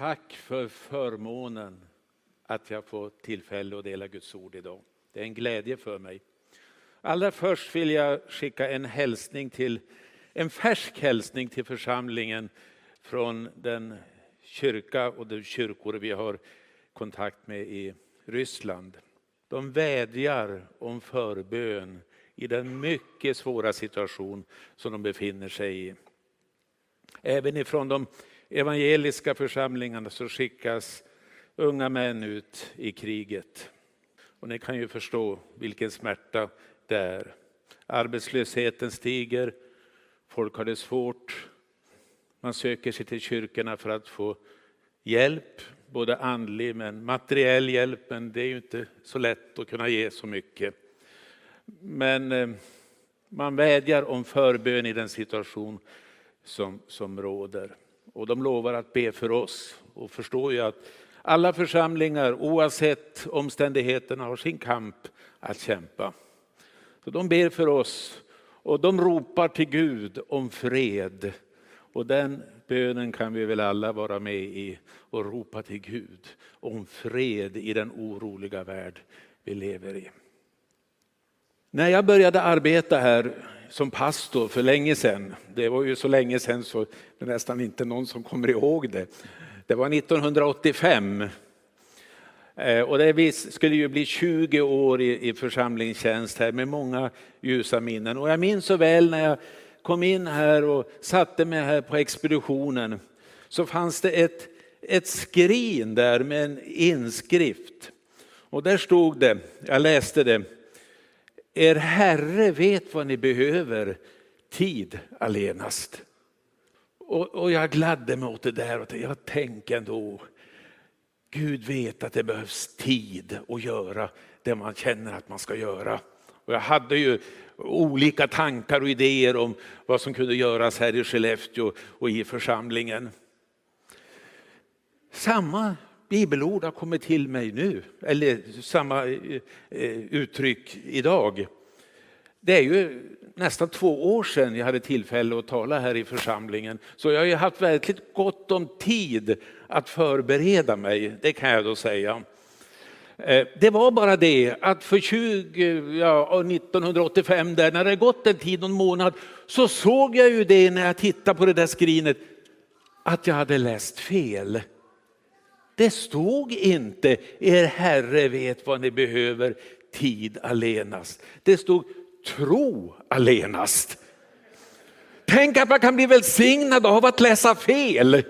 Tack för förmånen att jag får tillfälle att dela Guds ord idag. Det är en glädje för mig. Allra först vill jag skicka en hälsning till, en färsk hälsning till församlingen från den kyrka och de kyrkor vi har kontakt med i Ryssland. De vädjar om förbön i den mycket svåra situation som de befinner sig i. Även ifrån de evangeliska församlingarna så skickas unga män ut i kriget. Och ni kan ju förstå vilken smärta det är. Arbetslösheten stiger, folk har det svårt. Man söker sig till kyrkorna för att få hjälp, både andlig men materiell hjälp, men det är ju inte så lätt att kunna ge så mycket. Men eh, man vädjar om förbön i den situation som, som råder. Och de lovar att be för oss och förstår ju att alla församlingar oavsett omständigheterna har sin kamp att kämpa. Så de ber för oss och de ropar till Gud om fred. Och den bönen kan vi väl alla vara med i och ropa till Gud om fred i den oroliga värld vi lever i. När jag började arbeta här som pastor för länge sedan, det var ju så länge sedan så det är nästan inte någon som kommer ihåg det. Det var 1985 eh, och det skulle ju bli 20 år i församlingstjänst här med många ljusa minnen. Och jag minns så väl när jag kom in här och satte mig här på expeditionen så fanns det ett, ett skrin där med en inskrift. Och där stod det, jag läste det, er Herre vet vad ni behöver, tid allenast. Och, och jag gladde mig åt det där och jag tänkte ändå, Gud vet att det behövs tid att göra det man känner att man ska göra. Och jag hade ju olika tankar och idéer om vad som kunde göras här i Skellefteå och i församlingen. Samma bibelord har kommit till mig nu, eller samma eh, eh, uttryck idag. Det är ju nästan två år sedan jag hade tillfälle att tala här i församlingen. Så jag har ju haft verkligt gott om tid att förbereda mig, det kan jag då säga. Eh, det var bara det att för 20, ja, 1985, där, när det gått en tid, någon månad, så såg jag ju det när jag tittade på det där skrinet, att jag hade läst fel. Det stod inte, er Herre vet vad ni behöver, tid allenast. Det stod tro allenast. Tänk att man kan bli välsignad av att läsa fel.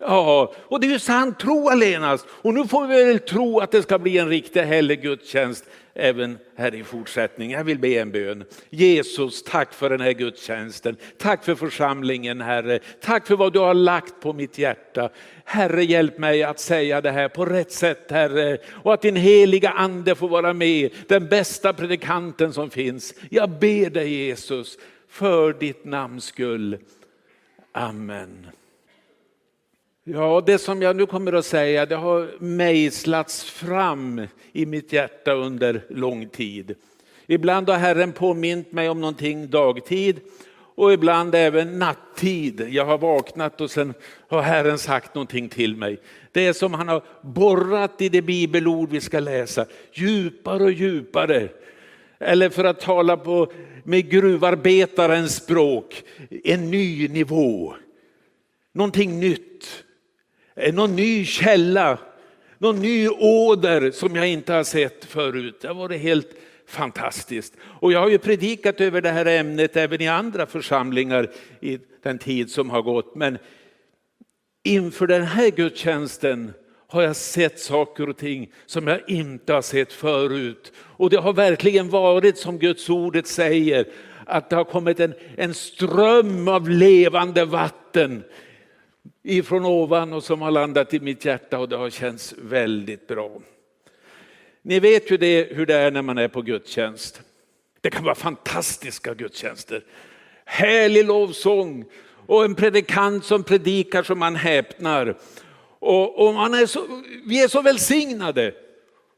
Ja, och det är ju sant, tro allenast. Och nu får vi väl tro att det ska bli en riktig helig gudstjänst även här i fortsättningen. Jag vill be en bön. Jesus, tack för den här gudstjänsten. Tack för församlingen Herre. Tack för vad du har lagt på mitt hjärta. Herre, hjälp mig att säga det här på rätt sätt Herre. Och att din heliga ande får vara med, den bästa predikanten som finns. Jag ber dig Jesus, för ditt namns skull. Amen. Ja, det som jag nu kommer att säga det har mejslats fram i mitt hjärta under lång tid. Ibland har Herren påmint mig om någonting dagtid och ibland även nattid. Jag har vaknat och sen har Herren sagt någonting till mig. Det är som han har borrat i det bibelord vi ska läsa, djupare och djupare. Eller för att tala på, med gruvarbetarens språk, en ny nivå. Någonting nytt Eh, någon ny källa, någon ny åder som jag inte har sett förut. Det har varit helt fantastiskt. Och jag har ju predikat över det här ämnet även i andra församlingar i den tid som har gått. Men inför den här gudstjänsten har jag sett saker och ting som jag inte har sett förut. Och det har verkligen varit som Guds ordet säger, att det har kommit en, en ström av levande vatten ifrån ovan och som har landat i mitt hjärta och det har känts väldigt bra. Ni vet ju det, hur det är när man är på gudstjänst. Det kan vara fantastiska gudstjänster. Härlig lovsång och en predikant som predikar som man häpnar. Och, och man är så, vi är så välsignade.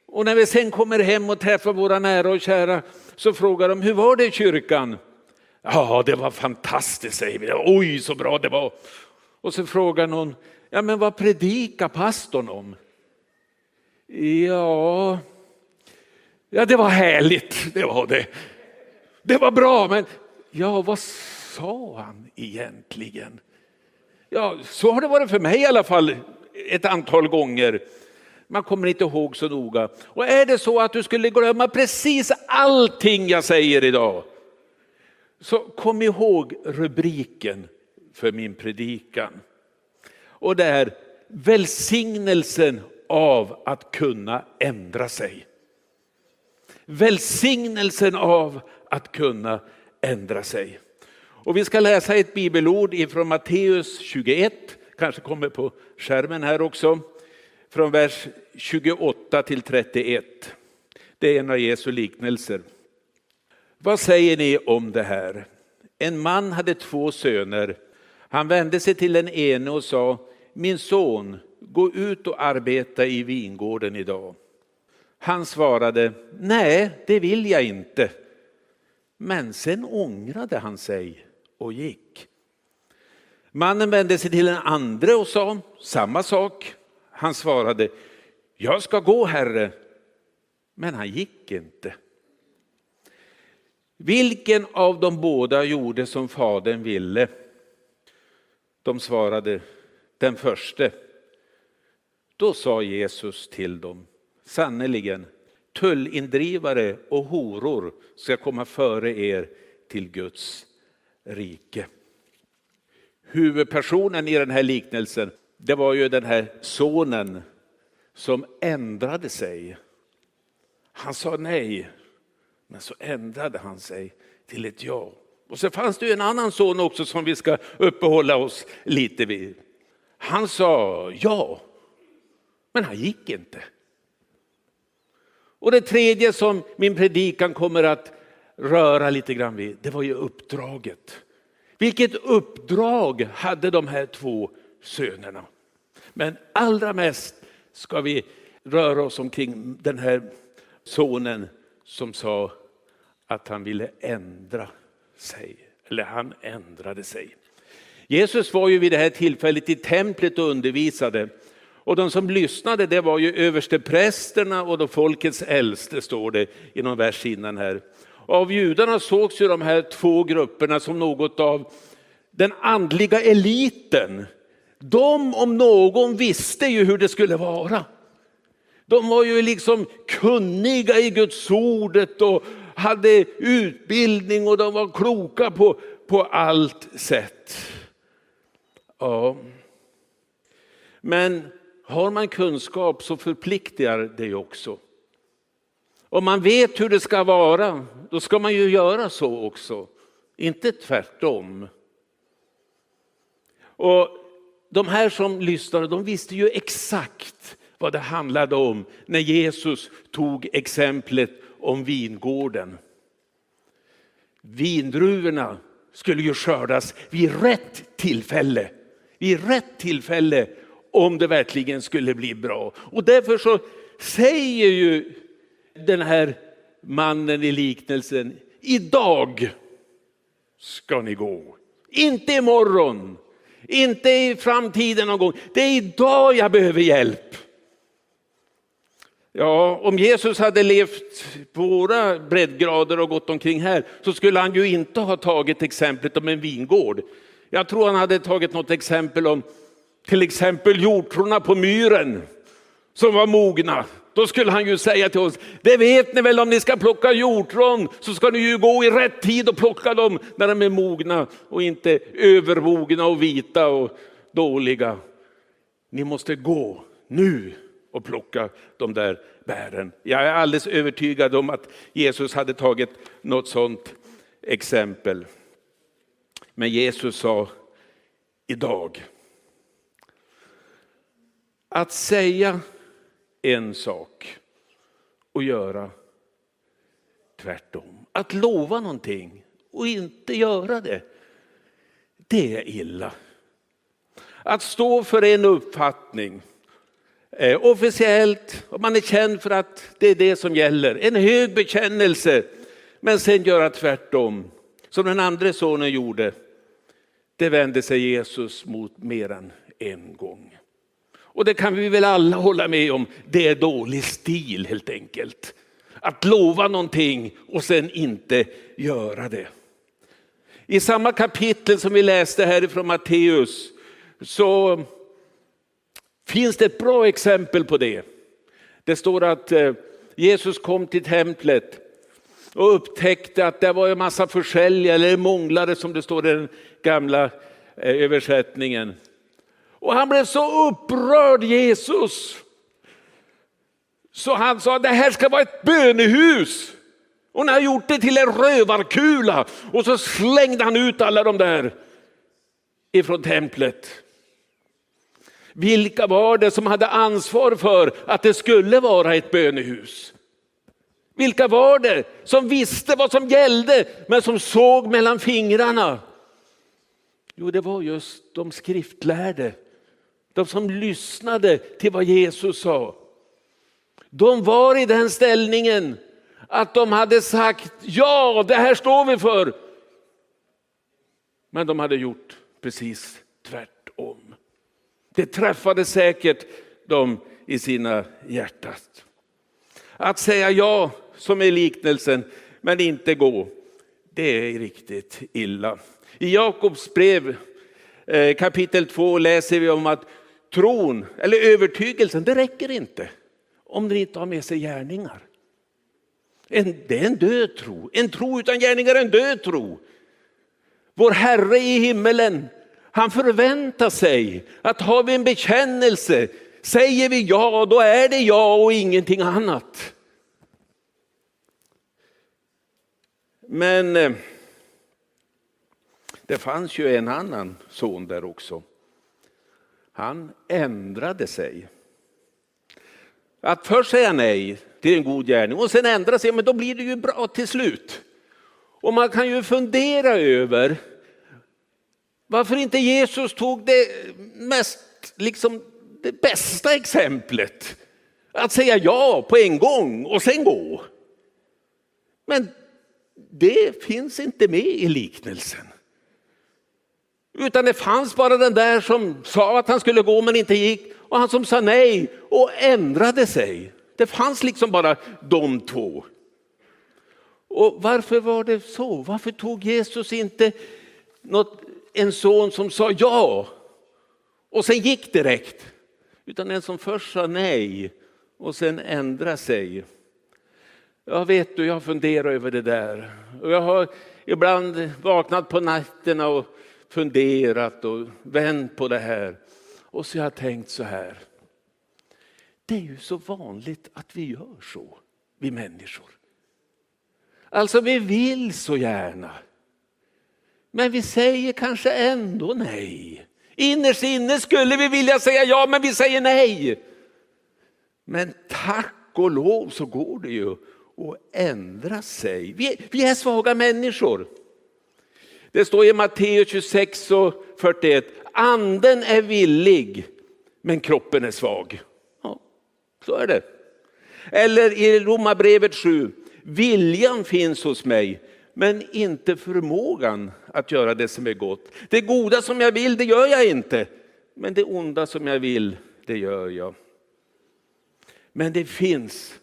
Och när vi sen kommer hem och träffar våra nära och kära så frågar de, hur var det i kyrkan? Ja, det var fantastiskt säger vi. Oj, så bra det var. Och så frågar någon, Ja, men vad predikar pastorn om? Ja, ja, det var härligt, det var det. Det var bra, men ja, vad sa han egentligen? Ja, så har det varit för mig i alla fall ett antal gånger. Man kommer inte ihåg så noga. Och är det så att du skulle glömma precis allting jag säger idag, så kom ihåg rubriken för min predikan. Och det är välsignelsen av att kunna ändra sig. Välsignelsen av att kunna ändra sig. Och vi ska läsa ett bibelord ifrån Matteus 21, kanske kommer på skärmen här också, från vers 28 till 31. Det är en av Jesu liknelser. Vad säger ni om det här? En man hade två söner. Han vände sig till den ene och sa, min son, gå ut och arbeta i vingården idag. Han svarade, nej, det vill jag inte. Men sen ångrade han sig och gick. Mannen vände sig till den andre och sa samma sak. Han svarade, jag ska gå herre. Men han gick inte. Vilken av de båda gjorde som fadern ville? De svarade, den förste. Då sa Jesus till dem, sannerligen, tullindrivare och horor ska komma före er till Guds rike. Huvudpersonen i den här liknelsen, det var ju den här sonen som ändrade sig. Han sa nej, men så ändrade han sig till ett ja. Och så fanns det ju en annan son också som vi ska uppehålla oss lite vid. Han sa ja, men han gick inte. Och det tredje som min predikan kommer att röra lite grann vid, det var ju uppdraget. Vilket uppdrag hade de här två sönerna? Men allra mest ska vi röra oss omkring den här sonen som sa att han ville ändra sig. Eller han ändrade sig. Jesus var ju vid det här tillfället i templet och undervisade. Och de som lyssnade det var ju översteprästerna och de folkets äldste står det i någon vers innan här. Och av judarna sågs ju de här två grupperna som något av den andliga eliten. De om någon visste ju hur det skulle vara. De var ju liksom kunniga i Guds ordet och hade utbildning och de var kloka på, på allt sätt. Ja. Men har man kunskap så förpliktigar det också. Om man vet hur det ska vara, då ska man ju göra så också. Inte tvärtom. Och de här som lyssnade, de visste ju exakt vad det handlade om när Jesus tog exemplet om vingården. Vindruvorna skulle ju skördas vid rätt tillfälle. Vid rätt tillfälle om det verkligen skulle bli bra. Och därför så säger ju den här mannen i liknelsen, idag ska ni gå. Inte imorgon, inte i framtiden någon gång. Det är idag jag behöver hjälp. Ja, om Jesus hade levt på våra breddgrader och gått omkring här så skulle han ju inte ha tagit exemplet om en vingård. Jag tror han hade tagit något exempel om till exempel hjortronen på myren som var mogna. Då skulle han ju säga till oss, det vet ni väl om ni ska plocka hjortron så ska ni ju gå i rätt tid och plocka dem när de är mogna och inte övermogna och vita och dåliga. Ni måste gå nu och plocka de där bären. Jag är alldeles övertygad om att Jesus hade tagit något sådant exempel. Men Jesus sa idag. Att säga en sak och göra tvärtom. Att lova någonting och inte göra det, det är illa. Att stå för en uppfattning eh, officiellt, och man är känd för att det är det som gäller, en hög bekännelse, men sen göra tvärtom, som den andra sonen gjorde. Det vände sig Jesus mot mer än en gång. Och det kan vi väl alla hålla med om, det är dålig stil helt enkelt. Att lova någonting och sen inte göra det. I samma kapitel som vi läste härifrån Matteus så finns det ett bra exempel på det. Det står att eh, Jesus kom till templet och upptäckte att det var en massa försäljare eller månglare som det står i den gamla eh, översättningen. Och han blev så upprörd Jesus. Så han sa det här ska vara ett bönehus. Och han har gjort det till en rövarkula och så slängde han ut alla de där ifrån templet. Vilka var det som hade ansvar för att det skulle vara ett bönehus? Vilka var det som visste vad som gällde men som såg mellan fingrarna? Jo, det var just de skriftlärde, de som lyssnade till vad Jesus sa. De var i den ställningen att de hade sagt ja, det här står vi för. Men de hade gjort precis tvärtom. Det träffade säkert dem i sina hjärtan. Att säga ja, som är liknelsen, men inte gå, det är riktigt illa. I Jakobs brev eh, kapitel 2 läser vi om att tron, eller övertygelsen, det räcker inte om den inte har med sig gärningar. En, det är en död tro. En tro utan gärningar är en död tro. Vår Herre i himmelen, han förväntar sig att har vi en bekännelse, säger vi ja, då är det ja och ingenting annat. Men eh, det fanns ju en annan son där också. Han ändrade sig. Att först säga nej till en god gärning och sen ändra sig, men då blir det ju bra till slut. Och man kan ju fundera över varför inte Jesus tog det mest, liksom det bästa exemplet. Att säga ja på en gång och sen gå. Men det finns inte med i liknelsen. Utan det fanns bara den där som sa att han skulle gå men inte gick och han som sa nej och ändrade sig. Det fanns liksom bara de två. Och varför var det så? Varför tog Jesus inte något, en son som sa ja och sen gick direkt? Utan en som först sa nej och sen ändrade sig. Jag vet du, jag funderar över det där. Och jag har ibland vaknat på nätterna och funderat och vänt på det här. Och så har jag tänkt så här. Det är ju så vanligt att vi gör så, vi människor. Alltså vi vill så gärna. Men vi säger kanske ändå nej. Innerst inne skulle vi vilja säga ja, men vi säger nej. Men tack och lov så går det ju att ändra sig. Vi, vi är svaga människor. Det står i Matteus 26 och 41, anden är villig men kroppen är svag. Ja, så är det. Eller i Romarbrevet 7, viljan finns hos mig men inte förmågan att göra det som är gott. Det goda som jag vill, det gör jag inte. Men det onda som jag vill, det gör jag. Men det finns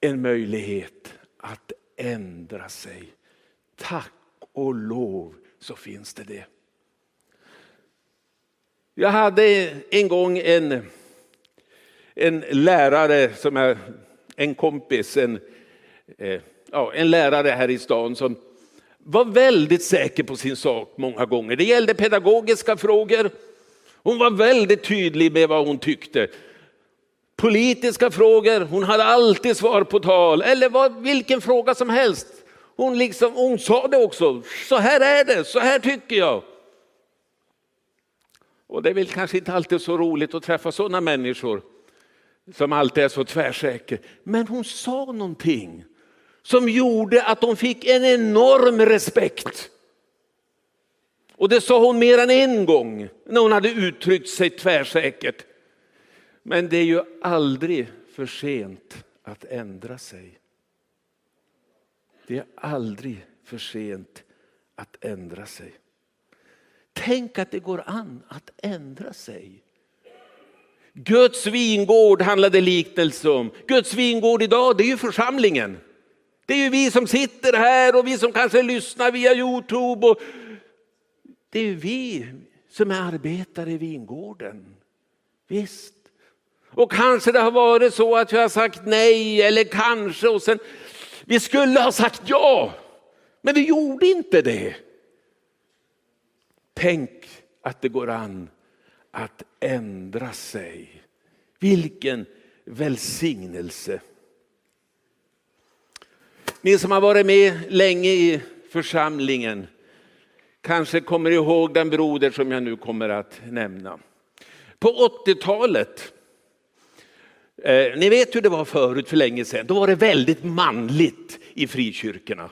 en möjlighet att ändra sig. Tack och lov så finns det det. Jag hade en gång en, en lärare, som är en kompis, en, eh, ja, en lärare här i stan som var väldigt säker på sin sak många gånger. Det gällde pedagogiska frågor. Hon var väldigt tydlig med vad hon tyckte. Politiska frågor, hon hade alltid svar på tal. Eller vad, vilken fråga som helst. Hon, liksom, hon sa det också, så här är det, så här tycker jag. Och det är väl kanske inte alltid så roligt att träffa sådana människor som alltid är så tvärsäker. Men hon sa någonting som gjorde att hon fick en enorm respekt. Och det sa hon mer än en gång när hon hade uttryckt sig tvärsäkert. Men det är ju aldrig för sent att ändra sig. Det är aldrig för sent att ändra sig. Tänk att det går an att ändra sig. Guds vingård handlade liknelse om. Guds vingård idag, det är ju församlingen. Det är ju vi som sitter här och vi som kanske lyssnar via Youtube. Och det är ju vi som är arbetare i vingården. Visst. Och kanske det har varit så att vi har sagt nej eller kanske och sen vi skulle ha sagt ja, men vi gjorde inte det. Tänk att det går an att ändra sig. Vilken välsignelse. Ni som har varit med länge i församlingen kanske kommer ihåg den broder som jag nu kommer att nämna. På 80-talet, eh, ni vet hur det var förut för länge sedan, då var det väldigt manligt i frikyrkorna.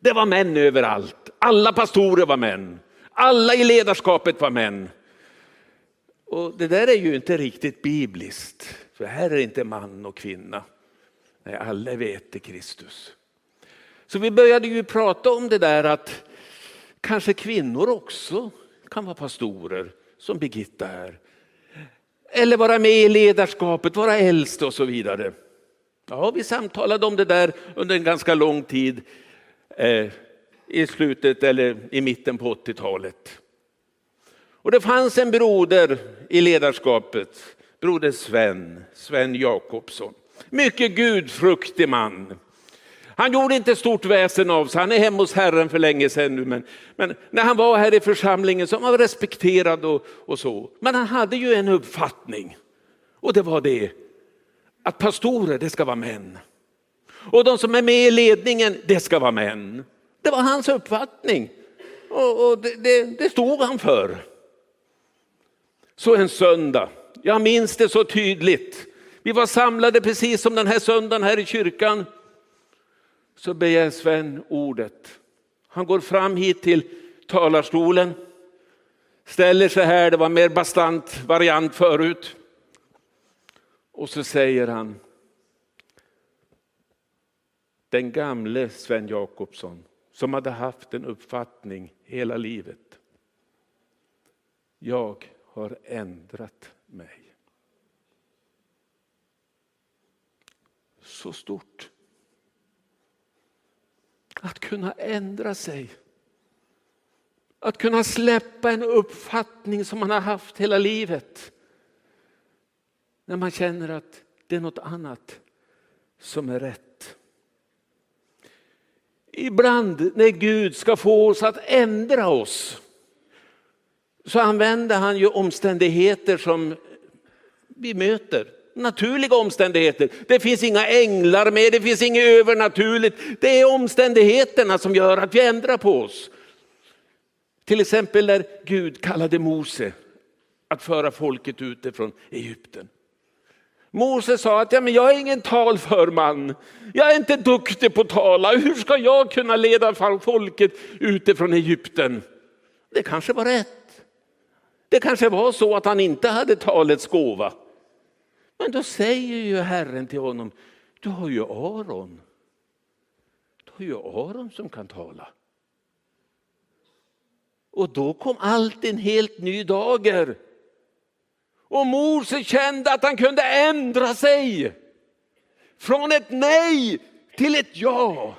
Det var män överallt, alla pastorer var män, alla i ledarskapet var män. Och det där är ju inte riktigt bibliskt, för här är det inte man och kvinna. Nej, alla vet det Kristus. Så vi började ju prata om det där att kanske kvinnor också kan vara pastorer, som Birgitta är. Eller vara med i ledarskapet, vara äldste och så vidare. Ja, vi samtalade om det där under en ganska lång tid eh, i slutet eller i mitten på 80-talet. Och det fanns en broder i ledarskapet, broder Sven, Sven Jakobsson. Mycket gudfruktig man. Han gjorde inte stort väsen av sig, han är hemma hos Herren för länge sedan nu. Men, men när han var här i församlingen så var han respekterad och, och så. Men han hade ju en uppfattning. Och det var det, att pastorer det ska vara män. Och de som är med i ledningen, det ska vara män. Det var hans uppfattning. Och, och det, det, det stod han för. Så en söndag, jag minns det så tydligt. Vi var samlade precis som den här söndagen här i kyrkan. Så begär Sven ordet. Han går fram hit till talarstolen, ställer sig här, det var mer bastant variant förut. Och så säger han, den gamle Sven Jakobsson som hade haft en uppfattning hela livet. Jag har ändrat mig. Så stort. Att kunna ändra sig. Att kunna släppa en uppfattning som man har haft hela livet. När man känner att det är något annat som är rätt. Ibland när Gud ska få oss att ändra oss så använder han ju omständigheter som vi möter. Naturliga omständigheter. Det finns inga änglar med, det finns inget övernaturligt. Det är omständigheterna som gör att vi ändrar på oss. Till exempel när Gud kallade Mose att föra folket ut ifrån Egypten. Mose sa att ja, men jag är ingen talför man. Jag är inte duktig på att tala. Hur ska jag kunna leda folket utifrån Egypten? Det kanske var rätt. Det kanske var så att han inte hade talets gåva. Men då säger ju Herren till honom, du har ju Aron. Du har ju Aron som kan tala. Och då kom allt en helt ny dager. Och Mose kände att han kunde ändra sig. Från ett nej till ett ja.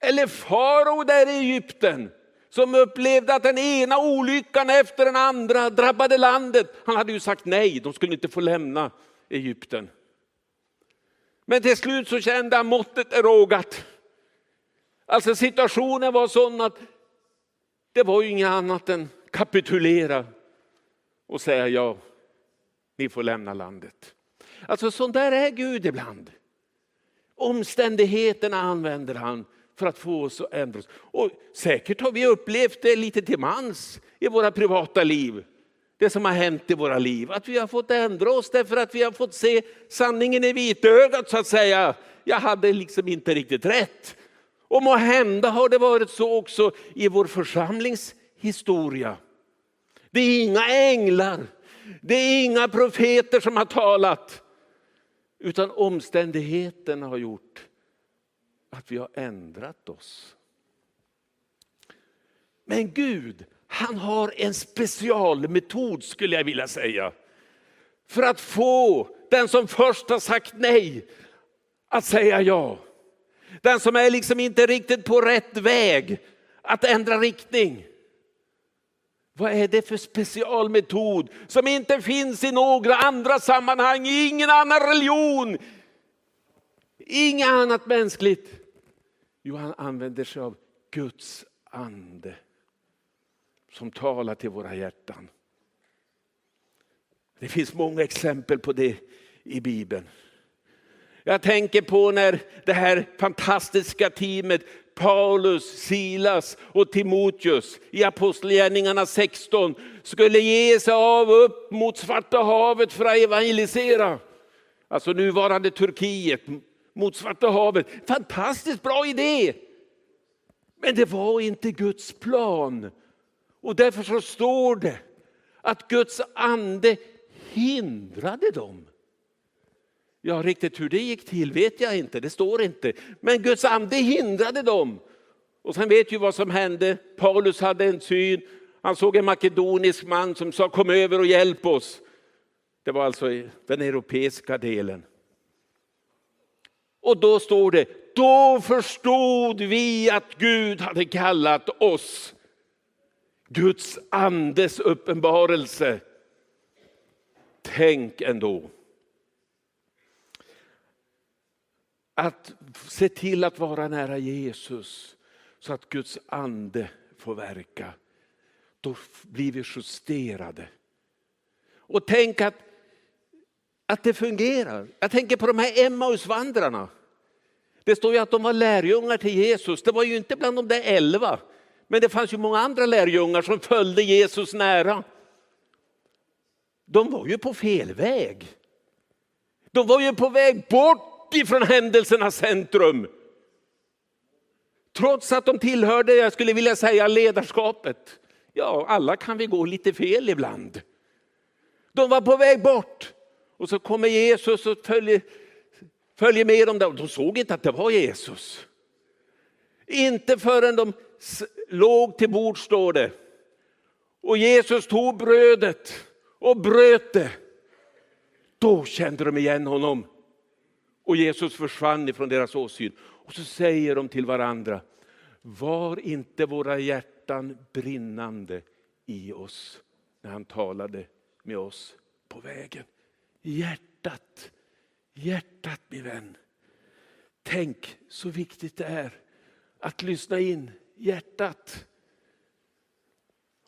Eller farao där i Egypten som upplevde att den ena olyckan efter den andra drabbade landet. Han hade ju sagt nej, de skulle inte få lämna Egypten. Men till slut så kände han måttet är rågat. Alltså situationen var sån att det var ju inget annat än kapitulera och säga ja, ni får lämna landet. Alltså sån där är Gud ibland. Omständigheterna använder han för att få oss att ändra oss. Och säkert har vi upplevt det lite till mans i våra privata liv. Det som har hänt i våra liv. Att vi har fått ändra oss därför att vi har fått se sanningen i vitögat så att säga. Jag hade liksom inte riktigt rätt. Och må hända har det varit så också i vår församlings historia. Det är inga änglar, det är inga profeter som har talat. Utan omständigheterna har gjort att vi har ändrat oss. Men Gud, Han har en specialmetod skulle jag vilja säga. För att få den som först har sagt nej att säga ja. Den som är liksom inte riktigt på rätt väg att ändra riktning. Vad är det för specialmetod som inte finns i några andra sammanhang, i ingen annan religion, inget annat mänskligt? Jo, han använder sig av Guds ande som talar till våra hjärtan. Det finns många exempel på det i Bibeln. Jag tänker på när det här fantastiska teamet Paulus, Silas och Timoteus i Apostlagärningarna 16 skulle ge sig av upp mot Svarta havet för att evangelisera. Alltså nuvarande Turkiet mot Svarta havet. Fantastiskt bra idé! Men det var inte Guds plan. Och därför så står det att Guds ande hindrade dem. Ja, riktigt hur det gick till vet jag inte, det står inte. Men Guds ande hindrade dem. Och sen vet ju vad som hände. Paulus hade en syn. Han såg en makedonisk man som sa kom över och hjälp oss. Det var alltså den europeiska delen. Och då står det, då förstod vi att Gud hade kallat oss. Guds andes uppenbarelse. Tänk ändå. Att se till att vara nära Jesus så att Guds ande får verka. Då blir vi justerade. Och tänk att, att det fungerar. Jag tänker på de här Emmausvandrarna. Det står ju att de var lärjungar till Jesus. Det var ju inte bland de där elva. Men det fanns ju många andra lärjungar som följde Jesus nära. De var ju på fel väg. De var ju på väg bort ifrån händelsernas centrum. Trots att de tillhörde, jag skulle vilja säga ledarskapet. Ja, alla kan vi gå lite fel ibland. De var på väg bort. Och så kommer Jesus och följer, följer med dem där. De såg inte att det var Jesus. Inte förrän de låg till bord står det. Och Jesus tog brödet och bröt det. Då kände de igen honom. Och Jesus försvann ifrån deras åsyn. Och så säger de till varandra, var inte våra hjärtan brinnande i oss när han talade med oss på vägen. Hjärtat, hjärtat min vän. Tänk så viktigt det är att lyssna in hjärtat.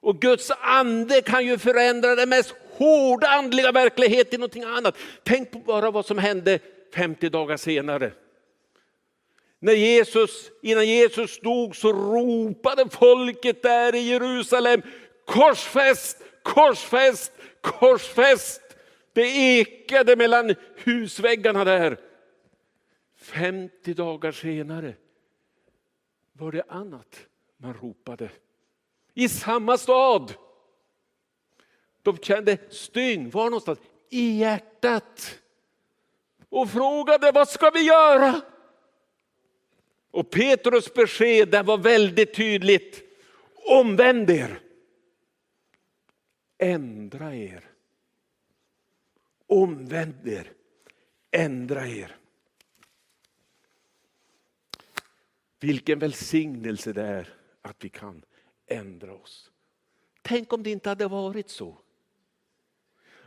Och Guds ande kan ju förändra den mest hårda andliga verklighet till någonting annat. Tänk på bara vad som hände 50 dagar senare. När Jesus, innan Jesus dog så ropade folket där i Jerusalem korsfäst, korsfäst, korsfäst. Det ekade mellan husväggarna där. 50 dagar senare var det annat man ropade. I samma stad. De kände stygn, var någonstans? I hjärtat. Och frågade vad ska vi göra? Och Petrus besked där var väldigt tydligt. Omvänd er. Ändra er. Omvänd er. Ändra er. Vilken välsignelse det är att vi kan ändra oss. Tänk om det inte hade varit så.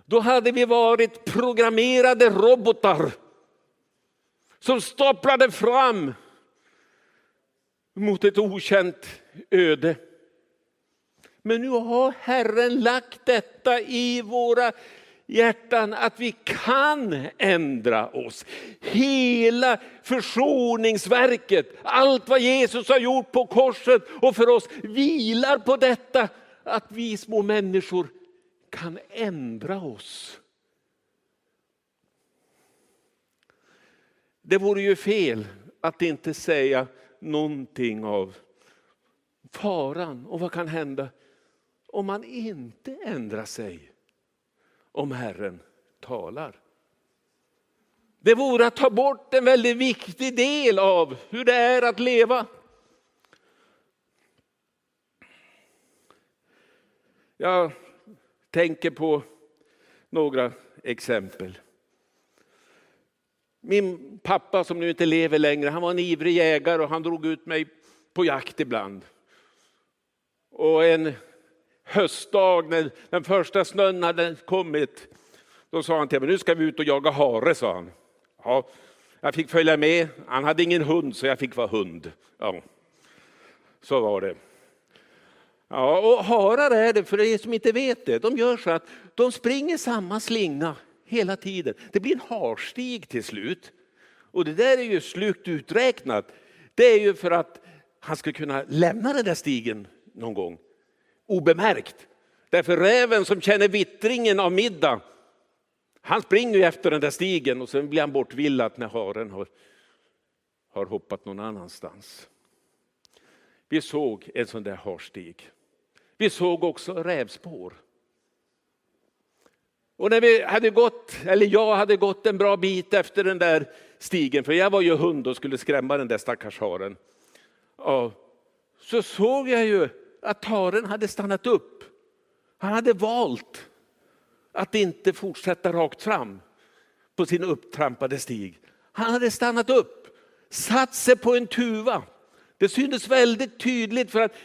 Då hade vi varit programmerade robotar som stapplade fram mot ett okänt öde. Men nu har Herren lagt detta i våra hjärtan att vi kan ändra oss. Hela försoningsverket, allt vad Jesus har gjort på korset och för oss vilar på detta att vi små människor kan ändra oss. Det vore ju fel att inte säga någonting av faran och vad kan hända om man inte ändrar sig om Herren talar. Det vore att ta bort en väldigt viktig del av hur det är att leva. Jag tänker på några exempel. Min pappa som nu inte lever längre, han var en ivrig jägare och han drog ut mig på jakt ibland. Och en höstdag när den första snön hade kommit, då sa han till mig, nu ska vi ut och jaga hare, sa han. Ja, jag fick följa med, han hade ingen hund så jag fick vara hund. Ja, så var det. Ja, och harar är det, för er som inte vet det, de gör så att de springer samma slinga hela tiden. Det blir en harstig till slut. Och det där är ju slukt uträknat. Det är ju för att han ska kunna lämna den där stigen någon gång obemärkt. Därför räven som känner vittringen av middag, han springer ju efter den där stigen och sen blir han bortvillat när haren har, har hoppat någon annanstans. Vi såg en sån där harstig. Vi såg också rävspår. Och när vi hade gått, eller jag hade gått en bra bit efter den där stigen, för jag var ju hund och skulle skrämma den där stackars haren. Ja, så såg jag ju att haren hade stannat upp. Han hade valt att inte fortsätta rakt fram på sin upptrampade stig. Han hade stannat upp, satt sig på en tuva. Det syntes väldigt tydligt för att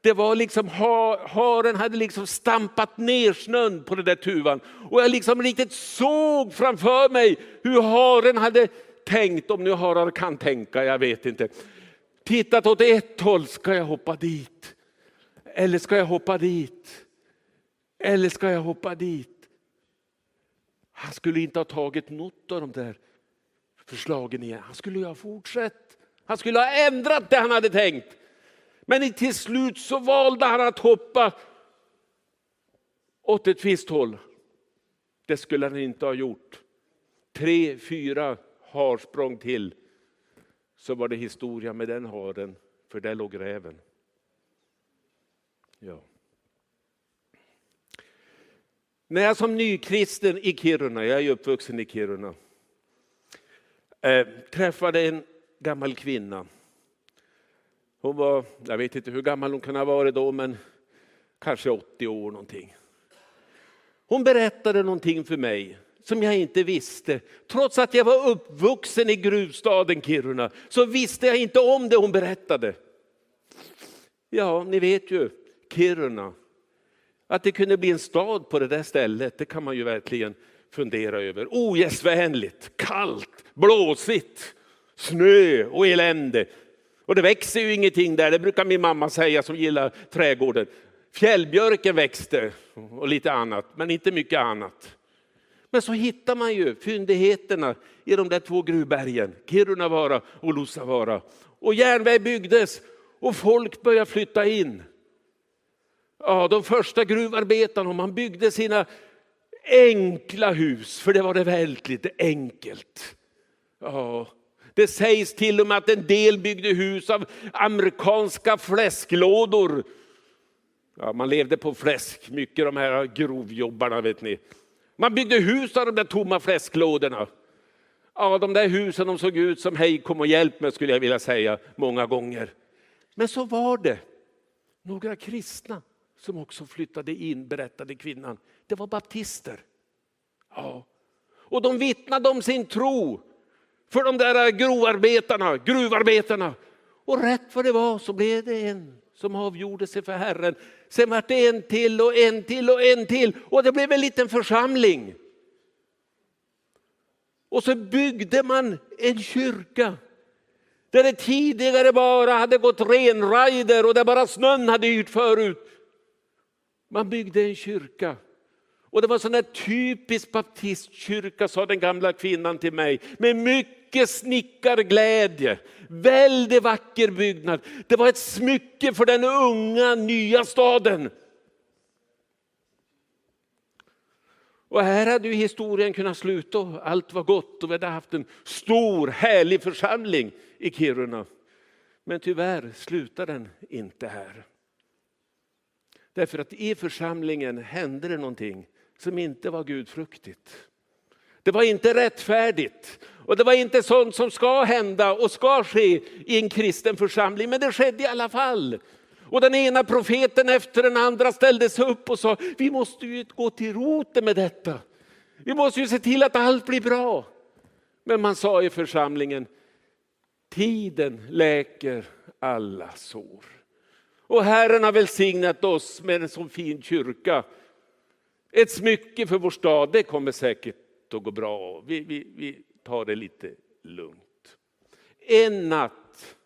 det var liksom, haren hade liksom stampat ner snön på den där tuvan. Och jag liksom riktigt såg framför mig hur haren hade tänkt, om nu harar kan tänka, jag vet inte. Tittat åt ett håll, ska jag hoppa dit? Eller ska jag hoppa dit? Eller ska jag hoppa dit? Han skulle inte ha tagit något av de där förslagen igen. Han skulle ha fortsatt. Han skulle ha ändrat det han hade tänkt. Men till slut så valde han att hoppa åt ett visst håll. Det skulle han inte ha gjort. Tre, fyra harsprång till så var det historia med den haren, för där låg räven. Ja. När jag som nykristen i Kiruna, jag är uppvuxen i Kiruna, eh, träffade en gammal kvinna hon var, jag vet inte hur gammal hon kan ha varit då, men kanske 80 år någonting. Hon berättade någonting för mig som jag inte visste. Trots att jag var uppvuxen i gruvstaden Kiruna så visste jag inte om det hon berättade. Ja, ni vet ju, Kiruna. Att det kunde bli en stad på det där stället, det kan man ju verkligen fundera över. Oh, Ogästvänligt, kallt, blåsigt, snö och elände. Och det växer ju ingenting där, det brukar min mamma säga som gillar trädgården. Fjällbjörken växte och lite annat, men inte mycket annat. Men så hittar man ju fyndigheterna i de där två gruvbergen, Kirunavaara och Lussavaara. Och järnväg byggdes och folk började flytta in. Ja, de första gruvarbetarna, man byggde sina enkla hus, för det var det väldigt enkelt. Ja, det sägs till och med att en del byggde hus av amerikanska fläsklådor. Ja, man levde på fläsk, mycket de här grovjobbarna vet ni. Man byggde hus av de där tomma fläsklådorna. Ja, de där husen de såg ut som hej kom och hjälp mig skulle jag vilja säga många gånger. Men så var det några kristna som också flyttade in, berättade kvinnan. Det var baptister. Ja. Och de vittnade om sin tro för de där grovarbetarna, gruvarbetarna. Och rätt vad det var så blev det en som avgjorde sig för Herren. Sen var det en till och en till och en till och det blev en liten församling. Och så byggde man en kyrka där det tidigare bara hade gått renrajder och där bara snön hade yrt förut. Man byggde en kyrka. Och det var sån där typisk baptistkyrka sa den gamla kvinnan till mig. Med mycket mycket snickarglädje. Väldigt vacker byggnad. Det var ett smycke för den unga nya staden. Och här hade ju historien kunnat sluta och allt var gott och vi hade haft en stor härlig församling i Kiruna. Men tyvärr slutar den inte här. Därför att i församlingen hände det någonting som inte var gudfruktigt. Det var inte rättfärdigt och det var inte sånt som ska hända och ska ske i en kristen församling, men det skedde i alla fall. Och den ena profeten efter den andra ställde sig upp och sa, vi måste ju gå till roten med detta. Vi måste ju se till att allt blir bra. Men man sa i församlingen, tiden läker alla sår. Och Herren har välsignat oss med en så fin kyrka. Ett smycke för vår stad, det kommer säkert att gå bra. Vi, vi, vi tar det lite lugnt. En natt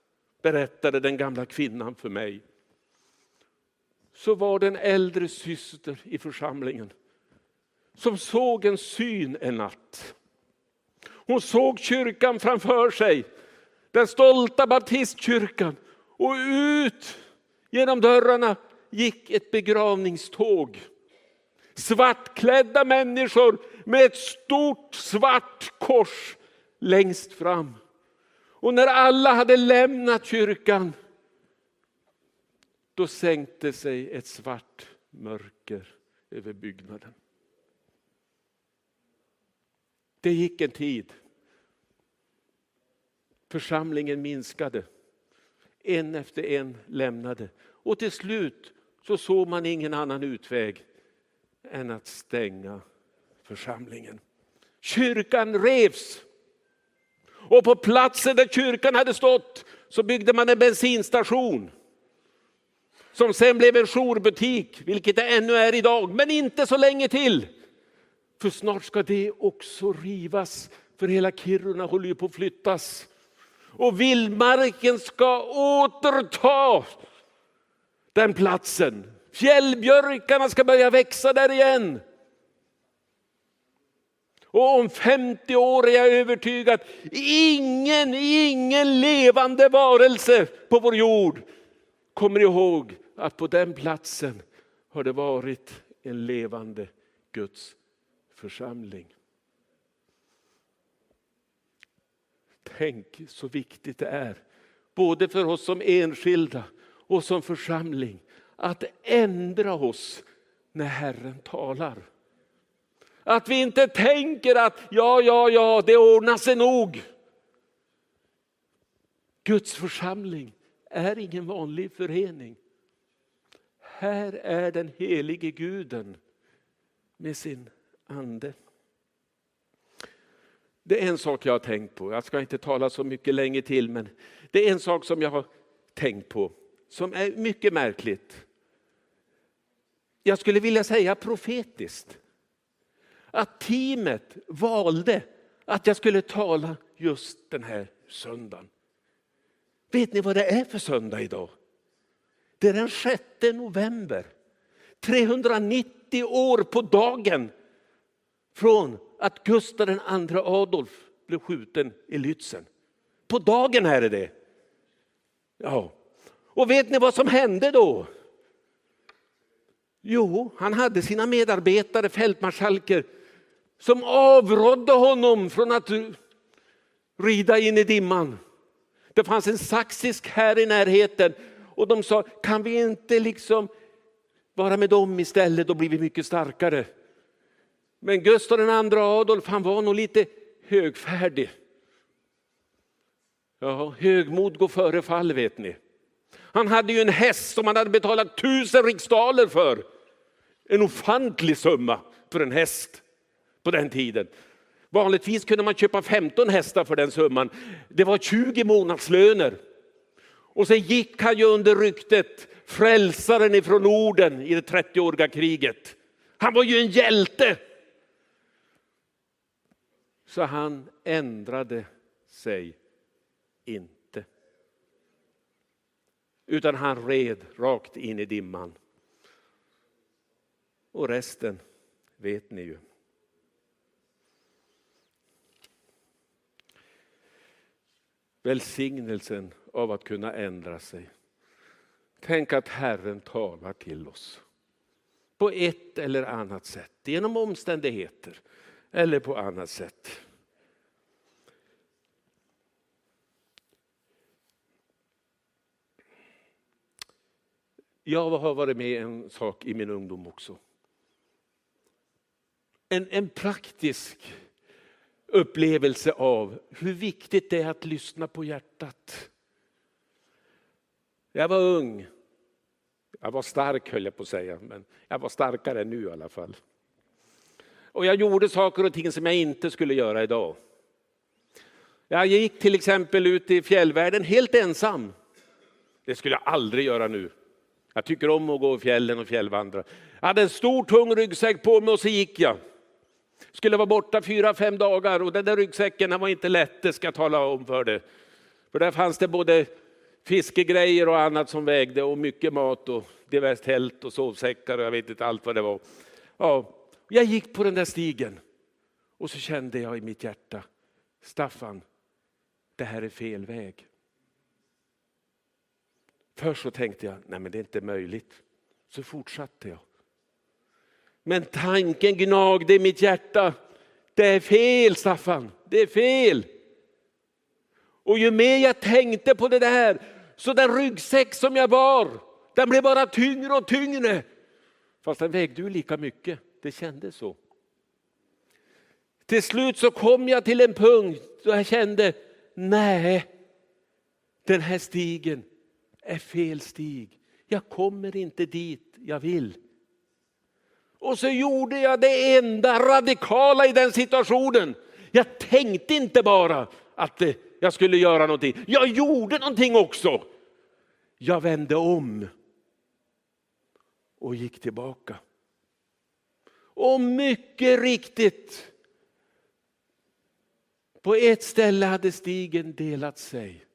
berättade den gamla kvinnan för mig. Så var det en äldre syster i församlingen som såg en syn en natt. Hon såg kyrkan framför sig, den stolta baptistkyrkan och ut genom dörrarna gick ett begravningståg. Svartklädda människor med ett stort svart kors längst fram. Och när alla hade lämnat kyrkan då sänkte sig ett svart mörker över byggnaden. Det gick en tid. Församlingen minskade. En efter en lämnade. Och till slut så såg man ingen annan utväg än att stänga församlingen. Kyrkan revs. Och på platsen där kyrkan hade stått så byggde man en bensinstation. Som sen blev en jourbutik, vilket det ännu är idag, men inte så länge till. För snart ska det också rivas, för hela Kiruna håller ju på att flyttas. Och vildmarken ska återta den platsen. Fjällbjörkarna ska börja växa där igen. Och om 50 år är jag övertygad, ingen, ingen levande varelse på vår jord kommer ihåg att på den platsen har det varit en levande Guds församling. Tänk så viktigt det är, både för oss som enskilda och som församling, att ändra oss när Herren talar. Att vi inte tänker att ja, ja, ja, det ordnar sig nog. Guds församling är ingen vanlig förening. Här är den helige guden med sin ande. Det är en sak jag har tänkt på, jag ska inte tala så mycket länge till, men det är en sak som jag har tänkt på som är mycket märkligt. Jag skulle vilja säga profetiskt. Att teamet valde att jag skulle tala just den här söndagen. Vet ni vad det är för söndag idag? Det är den 6 november. 390 år på dagen från att Gustav II Adolf blev skjuten i Lützen. På dagen är det det. Ja. Och vet ni vad som hände då? Jo, han hade sina medarbetare, fältmarskalker, som avrådde honom från att rida in i dimman. Det fanns en saxisk här i närheten och de sa, kan vi inte liksom vara med dem istället, då blir vi mycket starkare. Men Gustav II Adolf han var nog lite högfärdig. Ja, högmod går före fall vet ni. Han hade ju en häst som han hade betalat tusen riksdaler för. En ofantlig summa för en häst på den tiden. Vanligtvis kunde man köpa 15 hästar för den summan. Det var 20 månadslöner. Och sen gick han ju under ryktet frälsaren ifrån Norden i det 30-åriga kriget. Han var ju en hjälte. Så han ändrade sig inte. Utan han red rakt in i dimman. Och resten vet ni ju. Välsignelsen av att kunna ändra sig. Tänk att Herren talar till oss på ett eller annat sätt, genom omständigheter eller på annat sätt. Jag har varit med en sak i min ungdom också. En, en praktisk upplevelse av hur viktigt det är att lyssna på hjärtat. Jag var ung Jag var stark höll jag på att säga, men jag var starkare än nu i alla fall. Och jag gjorde saker och ting som jag inte skulle göra idag. Jag gick till exempel ut i fjällvärlden helt ensam. Det skulle jag aldrig göra nu. Jag tycker om att gå i fjällen och fjällvandra. Jag hade en stor tung ryggsäck på mig och så gick jag. Skulle vara borta fyra, fem dagar och den där ryggsäcken var inte lätt, det ska jag tala om för dig. För där fanns det både fiskegrejer och annat som vägde och mycket mat och diverse tält och sovsäckar och jag vet inte allt vad det var. Ja, jag gick på den där stigen och så kände jag i mitt hjärta, Staffan, det här är fel väg. Först så tänkte jag, nej men det är inte möjligt. Så fortsatte jag. Men tanken gnagde i mitt hjärta. Det är fel Staffan, det är fel. Och ju mer jag tänkte på det där, så den ryggsäck som jag bar, den blev bara tyngre och tyngre. Fast den vägde ju lika mycket, det kändes så. Till slut så kom jag till en punkt då jag kände, nej, den här stigen är fel stig. Jag kommer inte dit jag vill. Och så gjorde jag det enda radikala i den situationen. Jag tänkte inte bara att eh, jag skulle göra någonting. Jag gjorde någonting också. Jag vände om och gick tillbaka. Och mycket riktigt, på ett ställe hade stigen delat sig.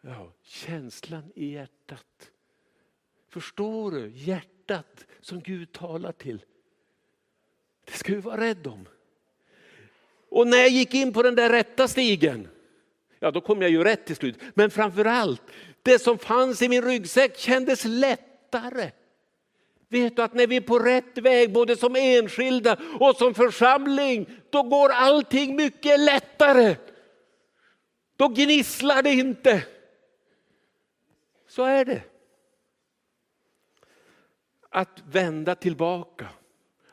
Ja, känslan i hjärtat. Förstår du? Hjärtat som Gud talar till. Det ska vi vara rädda om. Och när jag gick in på den där rätta stigen, ja då kom jag ju rätt till slut. Men framför allt, det som fanns i min ryggsäck kändes lättare. Vet du att när vi är på rätt väg, både som enskilda och som församling, då går allting mycket lättare. Då gnisslar det inte. Så är det. Att vända tillbaka.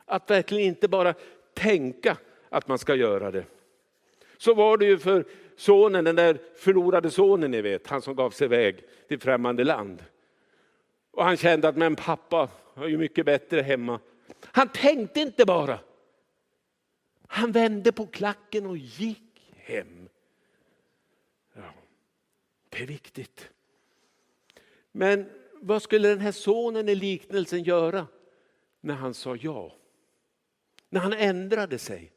Att verkligen inte bara tänka att man ska göra det. Så var det ju för sonen, den där förlorade sonen ni vet, han som gav sig iväg till främmande land. Och han kände att men pappa har ju mycket bättre hemma. Han tänkte inte bara. Han vände på klacken och gick hem. Ja, det är viktigt. Men vad skulle den här sonen i liknelsen göra när han sa ja? När han ändrade sig?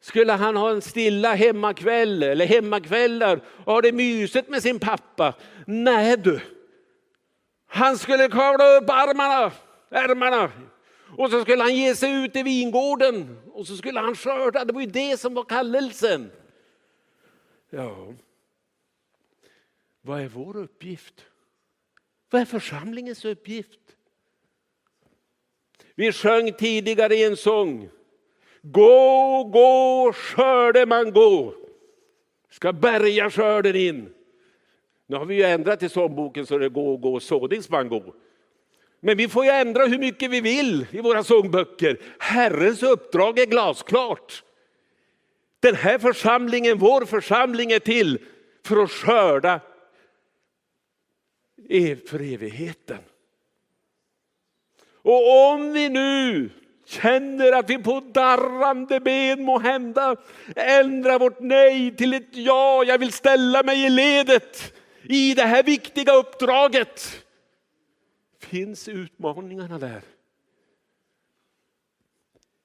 Skulle han ha en stilla hemmakväll eller hemmakvällar och ha det mysigt med sin pappa? Nej du. Han skulle kavla upp armarna, ärmarna och så skulle han ge sig ut i vingården och så skulle han skörda. Det var ju det som var kallelsen. Ja, vad är vår uppgift? Vad är församlingens uppgift? Vi sjöng tidigare i en sång. Gå, gå, skörde man gå. Ska bärga skörden in. Nu har vi ju ändrat i sångboken så det går, gå, sådings man. Men vi får ju ändra hur mycket vi vill i våra sångböcker. Herrens uppdrag är glasklart. Den här församlingen, vår församling är till för att skörda e- för evigheten. Och om vi nu känner att vi på darrande ben må hända ändrar vårt nej till ett ja, jag vill ställa mig i ledet i det här viktiga uppdraget. Finns utmaningarna där?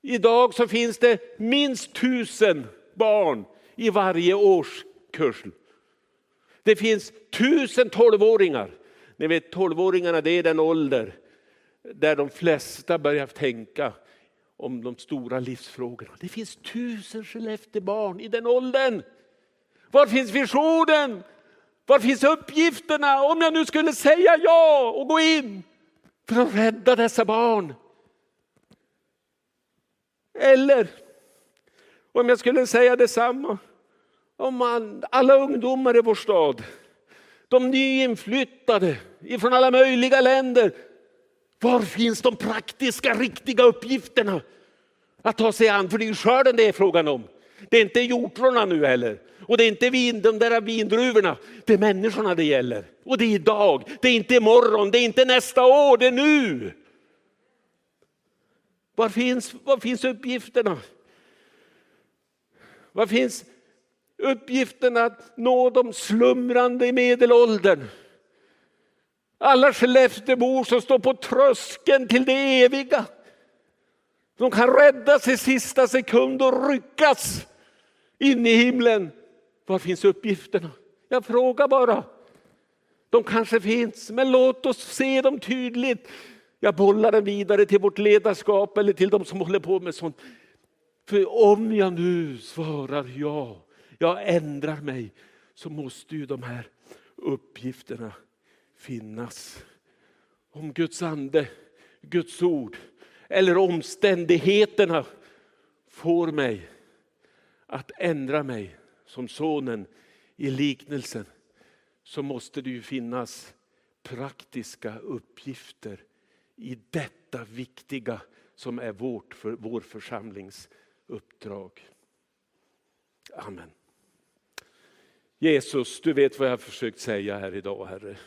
Idag så finns det minst tusen barn i varje årskurs. Det finns tusen tolvåringar ni vet tolvåringarna det är den ålder där de flesta börjar tänka om de stora livsfrågorna. Det finns tusen Skellefteåbarn i den åldern. Var finns visionen? Var finns uppgifterna? Om jag nu skulle säga ja och gå in för att rädda dessa barn. Eller om jag skulle säga detsamma om alla ungdomar i vår stad de nyinflyttade ifrån alla möjliga länder. Var finns de praktiska, riktiga uppgifterna att ta sig an? För det är ju skörden det är frågan om. Det är inte hjortronen nu heller. Och det är inte vin, de där vindruvorna. Det är människorna det gäller. Och det är idag, det är inte imorgon, det är inte nästa år, det är nu. Var finns, var finns uppgifterna? Var finns uppgiften att nå de slumrande i medelåldern? Alla Skelleftebor som står på tröskeln till det eviga. De kan räddas i sista sekund och ryckas in i himlen. Var finns uppgifterna? Jag frågar bara. De kanske finns, men låt oss se dem tydligt. Jag bollar den vidare till vårt ledarskap eller till de som håller på med sånt. För om jag nu svarar ja, jag ändrar mig, så måste ju de här uppgifterna finnas. Om Guds ande, Guds ord eller omständigheterna får mig att ändra mig som sonen i liknelsen så måste det ju finnas praktiska uppgifter i detta viktiga som är vårt för vår församlingsuppdrag. Amen. Jesus, du vet vad jag har försökt säga här idag, Herre.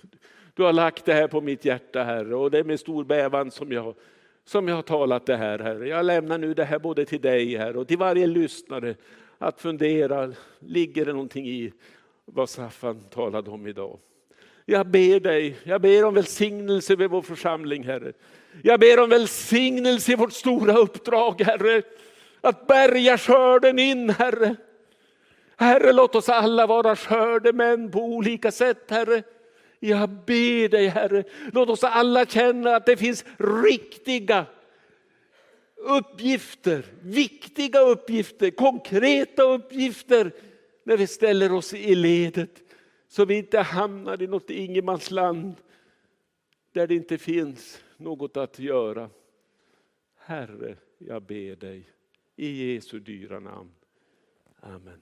Du har lagt det här på mitt hjärta, Herre, och det är med stor bävan som jag, som jag har talat det här, Herre. Jag lämnar nu det här både till dig, Herre, och till varje lyssnare att fundera, ligger det någonting i vad Saffan talade om idag? Jag ber dig, jag ber om välsignelse över vår församling, Herre. Jag ber om välsignelse i vårt stora uppdrag, Herre. Att bärga skörden in, Herre. Herre, låt oss alla vara skördemän på olika sätt, Herre. Jag ber dig, Herre, låt oss alla känna att det finns riktiga uppgifter, viktiga uppgifter, konkreta uppgifter när vi ställer oss i ledet så vi inte hamnar i något ingenmansland där det inte finns något att göra. Herre, jag ber dig i Jesu dyra namn. Amen.